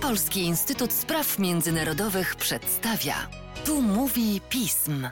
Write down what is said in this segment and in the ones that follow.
Polski Instytut Spraw Międzynarodowych przedstawia. Tu mówi pism.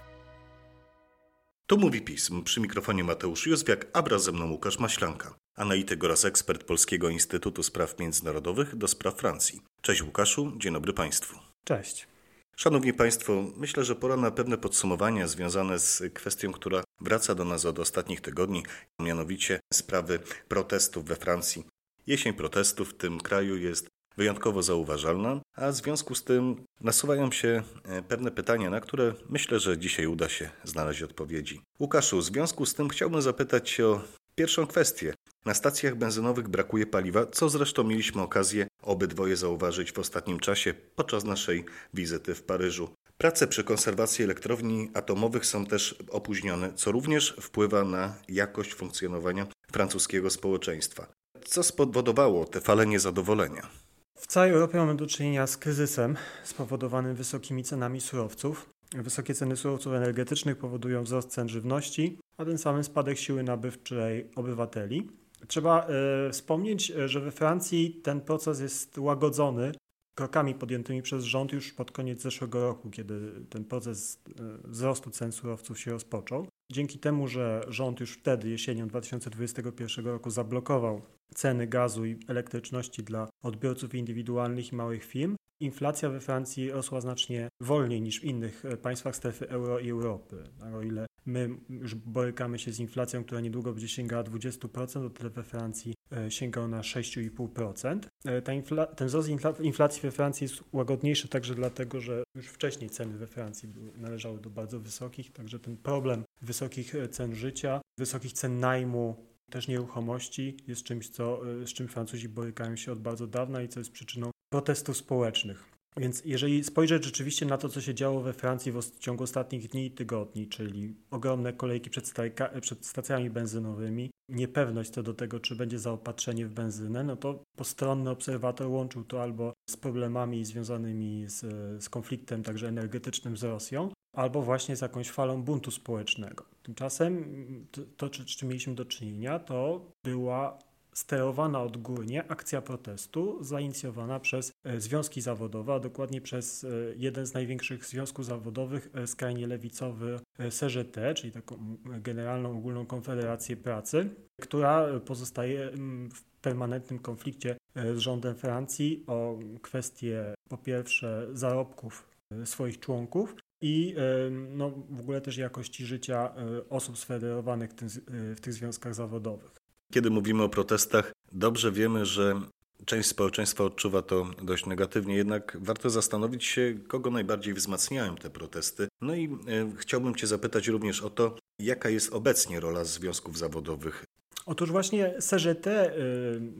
Tu mówi pism. Przy mikrofonie Mateusz Józwiak, a wraz ze mną Łukasz Maślanka, analityk oraz ekspert Polskiego Instytutu Spraw Międzynarodowych do spraw Francji. Cześć Łukaszu, dzień dobry Państwu. Cześć. Szanowni Państwo, myślę, że pora na pewne podsumowania związane z kwestią, która wraca do nas od ostatnich tygodni, mianowicie sprawy protestów we Francji. Jesień protestów w tym kraju jest wyjątkowo zauważalna, a w związku z tym nasuwają się e, pewne pytania, na które myślę, że dzisiaj uda się znaleźć odpowiedzi. Łukaszu, w związku z tym chciałbym zapytać Cię o pierwszą kwestię. Na stacjach benzynowych brakuje paliwa, co zresztą mieliśmy okazję obydwoje zauważyć w ostatnim czasie podczas naszej wizyty w Paryżu. Prace przy konserwacji elektrowni atomowych są też opóźnione, co również wpływa na jakość funkcjonowania francuskiego społeczeństwa. Co spowodowało te fale niezadowolenia? W całej Europie mamy do czynienia z kryzysem spowodowanym wysokimi cenami surowców. Wysokie ceny surowców energetycznych powodują wzrost cen żywności, a tym samym spadek siły nabywczej obywateli. Trzeba y, wspomnieć, że we Francji ten proces jest łagodzony krokami podjętymi przez rząd już pod koniec zeszłego roku, kiedy ten proces y, wzrostu cen surowców się rozpoczął. Dzięki temu, że rząd już wtedy, jesienią 2021 roku, zablokował ceny gazu i elektryczności dla odbiorców indywidualnych i małych firm, inflacja we Francji rosła znacznie wolniej niż w innych e, państwach strefy euro i Europy. O ile my już borykamy się z inflacją, która niedługo będzie sięgała 20%, o tyle we Francji e, sięgał na 6,5%. E, infla ten wzrost inflacji we Francji jest łagodniejszy także dlatego, że już wcześniej ceny we Francji należały do bardzo wysokich, także ten problem wysokich cen życia, wysokich cen najmu też nieruchomości jest czymś, co, z czym Francuzi borykają się od bardzo dawna i co jest przyczyną protestów społecznych. Więc jeżeli spojrzeć rzeczywiście na to, co się działo we Francji w ciągu ostatnich dni i tygodni, czyli ogromne kolejki przed, przed stacjami benzynowymi, niepewność co do tego, czy będzie zaopatrzenie w benzynę, no to postronny obserwator łączył to albo z problemami związanymi z, z konfliktem także energetycznym z Rosją, albo właśnie z jakąś falą buntu społecznego. Tymczasem to, to z czym mieliśmy do czynienia, to była sterowana odgórnie akcja protestu zainicjowana przez e, związki zawodowe, a dokładnie przez e, jeden z największych związków zawodowych, e, skrajnie lewicowy CGT, czyli taką Generalną Ogólną Konfederację Pracy, która pozostaje w permanentnym konflikcie z rządem Francji o kwestie po pierwsze zarobków swoich członków, i no, w ogóle też jakości życia osób sfederowanych w tych związkach zawodowych. Kiedy mówimy o protestach, dobrze wiemy, że część społeczeństwa odczuwa to dość negatywnie, jednak warto zastanowić się, kogo najbardziej wzmacniają te protesty. No i e, chciałbym Cię zapytać również o to, jaka jest obecnie rola związków zawodowych Otóż właśnie CGT, y,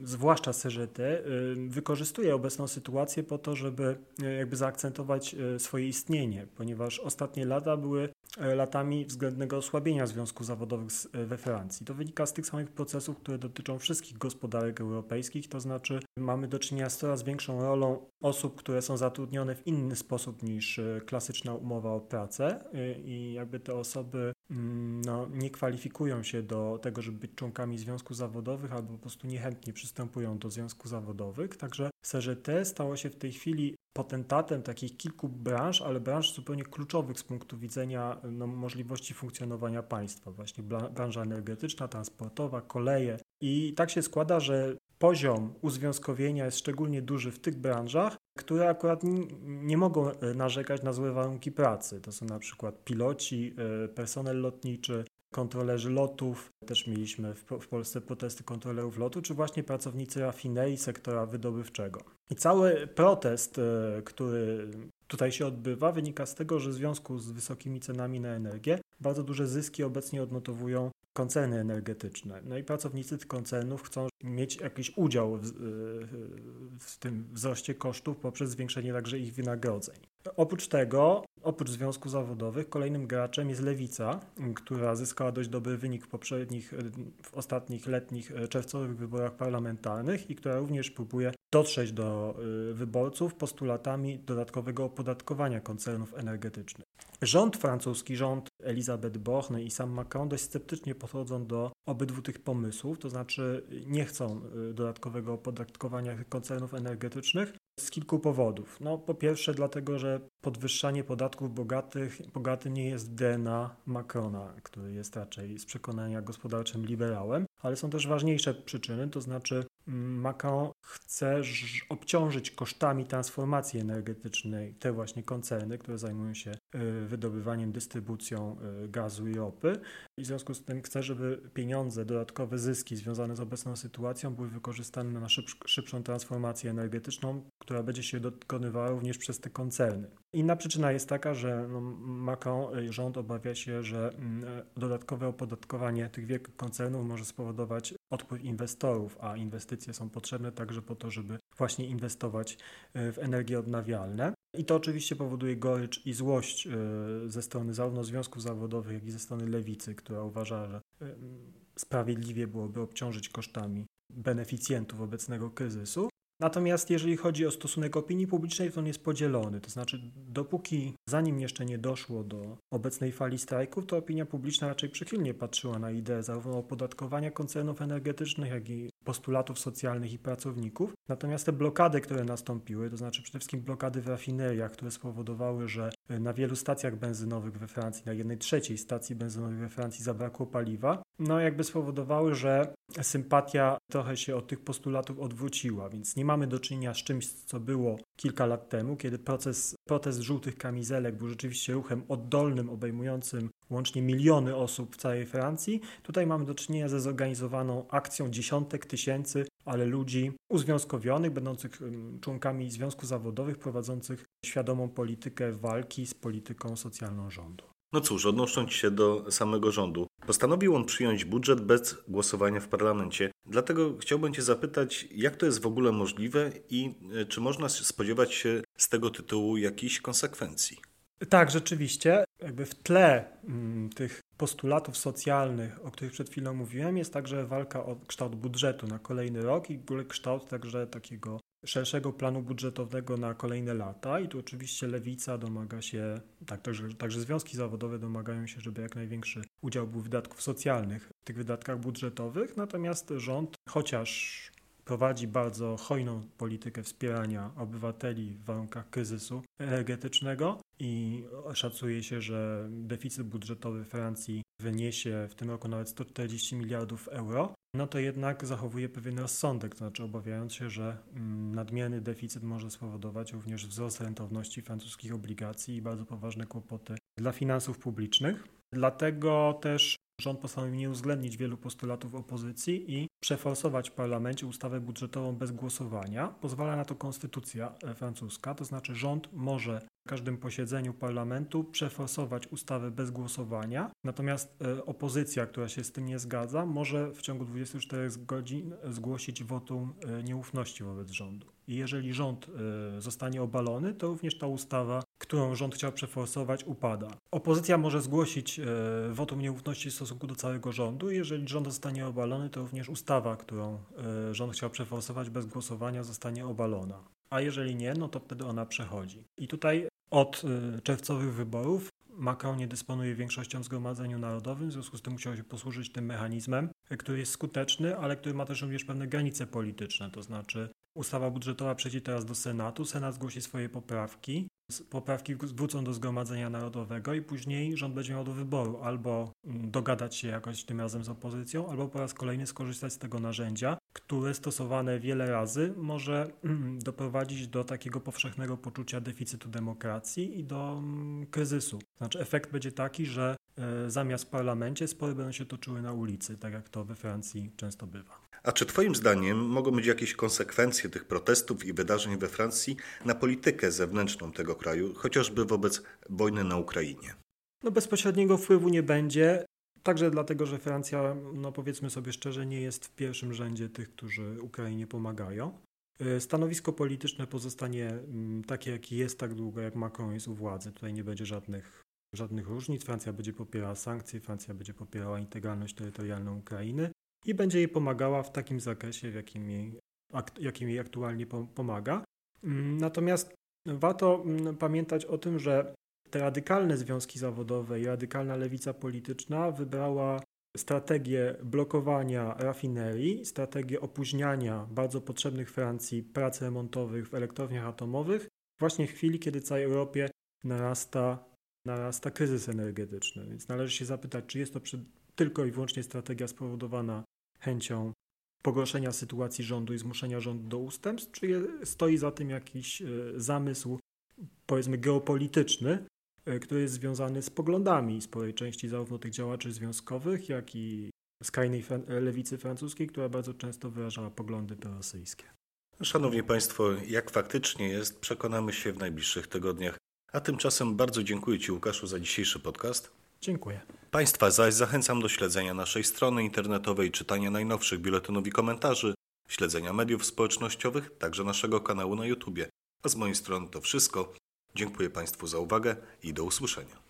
zwłaszcza CGT, y, wykorzystuje obecną sytuację po to, żeby jakby zaakcentować swoje istnienie, ponieważ ostatnie lata były latami względnego osłabienia związków zawodowych we Francji. To wynika z tych samych procesów, które dotyczą wszystkich gospodarek europejskich, to znaczy mamy do czynienia z coraz większą rolą osób, które są zatrudnione w inny sposób niż klasyczna umowa o pracę i jakby te osoby mm, no, nie kwalifikują się do tego, żeby być członkami członkami związków zawodowych albo po prostu niechętnie przystępują do związków zawodowych. Także CGT stało się w tej chwili potentatem takich kilku branż, ale branż zupełnie kluczowych z punktu widzenia no, możliwości funkcjonowania państwa. Właśnie branża energetyczna, transportowa, koleje. I tak się składa, że poziom uzwiązkowienia jest szczególnie duży w tych branżach, które akurat nie mogą e, narzekać na złe warunki pracy. To są na przykład piloci, e, personel lotniczy, kontrolerzy lotów, też mieliśmy w, w Polsce protesty kontrolerów lotu, czy właśnie pracownicy rafinerii sektora wydobywczego. I cały protest, e, który tutaj się odbywa, wynika z tego, że w związku z wysokimi cenami na energię bardzo duże zyski obecnie odnotowują koncerny energetyczne. No i pracownicy tych koncernów chcą mieć jakiś udział w, w, tym wzroście kosztów poprzez zwiększenie także ich wynagrodzeń. Oprócz tego, oprócz związków zawodowych, kolejnym graczem jest Lewica, która zyskała dość dobry wynik w poprzednich, w ostatnich letnich czerwcowych wyborach parlamentarnych i która również próbuje dotrzeć do y, wyborców postulatami dodatkowego opodatkowania koncernów energetycznych. Rząd francuski, rząd Elisabeth Borne i sam Macron dość sceptycznie podchodzą do obydwu tych pomysłów, to znaczy nie chcą y, dodatkowego opodatkowania koncernów energetycznych z kilku powodów. No, po pierwsze, dlatego, że podwyższanie podatków bogatych, bogatym nie jest DNA Macrona, który jest raczej z przekonania gospodarczym liberałem, ale są też ważniejsze przyczyny, to znaczy mm, Macron chce obciążyć kosztami transformacji energetycznej te właśnie koncerny, które zajmują się y, wydobywaniem, dystrybucją y, gazu i ropy. I w związku z tym chce, żeby pieniądze, dodatkowe zyski związane z obecną sytuacją były wykorzystane na szybszą transformację energetyczną, która będzie się dokonywała również przez te koncerny. Inna przyczyna jest taka, że no, Macron, y, rząd obawia się, że mm, dodatkowe opodatkowanie tych wielkich koncernów może spowodować odpływ inwestorów, a inwestycje są potrzebne także po to, żeby właśnie inwestować y, w energie odnawialne. I to oczywiście powoduje gorycz i złość y, ze strony zarówno związków zawodowych, jak i ze strony lewicy, która uważa, że sprawiedliwie byłoby obciążyć kosztami beneficjentów obecnego kryzysu. Natomiast jeżeli chodzi o stosunek opinii publicznej, to on jest podzielony. To znaczy, dopóki, zanim jeszcze nie doszło do obecnej fali strajków, to opinia publiczna raczej przychylnie patrzyła na ideę zarówno opodatkowania koncernów energetycznych, jak i postulatów socjalnych i pracowników. Natomiast te blokady, które nastąpiły, to znaczy przede wszystkim blokady w rafineriach, które spowodowały, że na wielu stacjach benzynowych we Francji, na jednej trzeciej stacji benzynowej we Francji zabrakło paliwa, no jakby spowodowały, że sympatia trochę się od tych postulatów odwróciła, więc nie mamy do czynienia z czymś, co było kilka lat temu, kiedy proces, protest żółtych kamizelek był rzeczywiście ruchem oddolnym, obejmującym łącznie miliony osób w całej Francji. Tutaj mamy do czynienia ze zorganizowaną akcją dziesiątek tysięcy, ale ludzi uzwiązkowionych, będących członkami związków zawodowych, prowadzących świadomą politykę walki z polityką socjalną rządu. No cóż, odnosząc się do samego rządu, postanowił on przyjąć budżet bez głosowania w parlamencie. Dlatego chciałbym Cię zapytać, jak to jest w ogóle możliwe i e, czy można spodziewać się z tego tytułu jakichś konsekwencji? Tak, rzeczywiście. Jakby w tle mm, tych postulatów socjalnych, o których przed chwilą mówiłem, jest także walka o kształt budżetu na kolejny rok i w ogóle kształt także takiego szerszego planu budżetowego na kolejne lata i tu oczywiście lewica domaga się, tak, także, także związki zawodowe domagają się, żeby jak największy udział był wydatków socjalnych w tych wydatkach budżetowych, natomiast rząd, chociaż prowadzi bardzo hojną politykę wspierania obywateli w warunkach kryzysu energetycznego i szacuje się, że deficyt budżetowy Francji wyniesie w tym roku nawet 140 miliardów euro, no to jednak zachowuje pewien rozsądek, to znaczy obawiając się, że mm, nadmierny deficyt może spowodować również wzrost rentowności francuskich obligacji i bardzo poważne kłopoty dla finansów publicznych. Dlatego też rząd postanowił nie uwzględnić wielu postulatów opozycji i przeforsować w parlamencie ustawę budżetową bez głosowania. Pozwala na to konstytucja e, francuska, to znaczy rząd może każdym posiedzeniu parlamentu przeforsować ustawę bez głosowania, natomiast e, opozycja, która się z tym nie zgadza, może w ciągu 24 godzin zgłosić wotum e, nieufności wobec rządu. I jeżeli rząd zostanie obalony, to również ta ustawa, którą rząd chciał przeforsować, upada. Opozycja może zgłosić wotum nieufności w stosunku do całego rządu. Jeżeli rząd zostanie obalony, to również ustawa, którą e, rząd chciał przeforsować bez głosowania, zostanie obalona. A jeżeli nie, no to wtedy ona przechodzi. I tutaj od e, czerwcowych wyborów Macron nie dysponuje większością w Zgromadzeniu Narodowym, w związku z tym musiał się posłużyć tym mechanizmem, e, który jest skuteczny, ale który ma też również pewne granice polityczne, to znaczy ustawa budżetowa przejdzie teraz do Senatu, Senat zgłosi swoje poprawki, poprawki wrócą do Zgromadzenia Narodowego i później rząd będzie miał do wyboru albo mm, dogadać się jakoś tym razem z opozycją, albo po raz kolejny skorzystać z tego narzędzia, które stosowane wiele razy może mm, doprowadzić do takiego powszechnego poczucia deficytu demokracji i do mm, kryzysu. Znaczy efekt będzie taki, że e, zamiast w parlamencie spory będą się toczyły na ulicy, tak jak to we Francji często bywa. A czy Twoim zdaniem mogą być jakieś konsekwencje tych protestów i wydarzeń we Francji na politykę zewnętrzną tego kraju, chociażby wobec wojny na Ukrainie? No bezpośredniego wpływu nie będzie. Także dlatego, że Francja, no powiedzmy sobie szczerze, nie jest w pierwszym rzędzie tych, którzy Ukrainie pomagają. E, stanowisko polityczne pozostanie mm, takie, jakie jest, tak długo jak Macron jest u władzy. Tutaj nie będzie żadnych, żadnych różnic. Francja będzie popierała sankcje, Francja będzie popierała integralność terytorialną Ukrainy i będzie jej pomagała w takim zakresie, w jakim jej, jakim jej aktualnie pomaga. Mm, natomiast warto mm, pamiętać o tym, że te radykalne związki zawodowe i radykalna lewica polityczna wybrała strategię blokowania rafinerii, strategię opóźniania bardzo potrzebnych Francji prac remontowych w elektrowniach atomowych, właśnie w chwili, kiedy w całej Europie narasta, narasta kryzys energetyczny. Więc należy się zapytać, czy jest to tylko i wyłącznie strategia spowodowana chęcią pogorszenia sytuacji rządu i zmuszenia rządu do ustępstw, czy stoi za tym jakiś y, zamysł, powiedzmy, geopolityczny, y, który jest związany z poglądami sporej części zarówno tych działaczy związkowych, jak i skrajnej lewicy francuskiej, która bardzo często wyrażała poglądy prorosyjskie. Szanowni Państwo, jak faktycznie jest, przekonamy się w najbliższych tygodniach. A tymczasem bardzo dziękuję Ci, Łukaszu, za dzisiejszy podcast. Dziękuję. Państwa zaś zachęcam do śledzenia naszej strony internetowej, czytania najnowszych biuletynów i komentarzy, śledzenia mediów społecznościowych, także naszego kanału na YouTube. A z mojej strony to wszystko. Dziękuję Państwu za uwagę i do usłyszenia.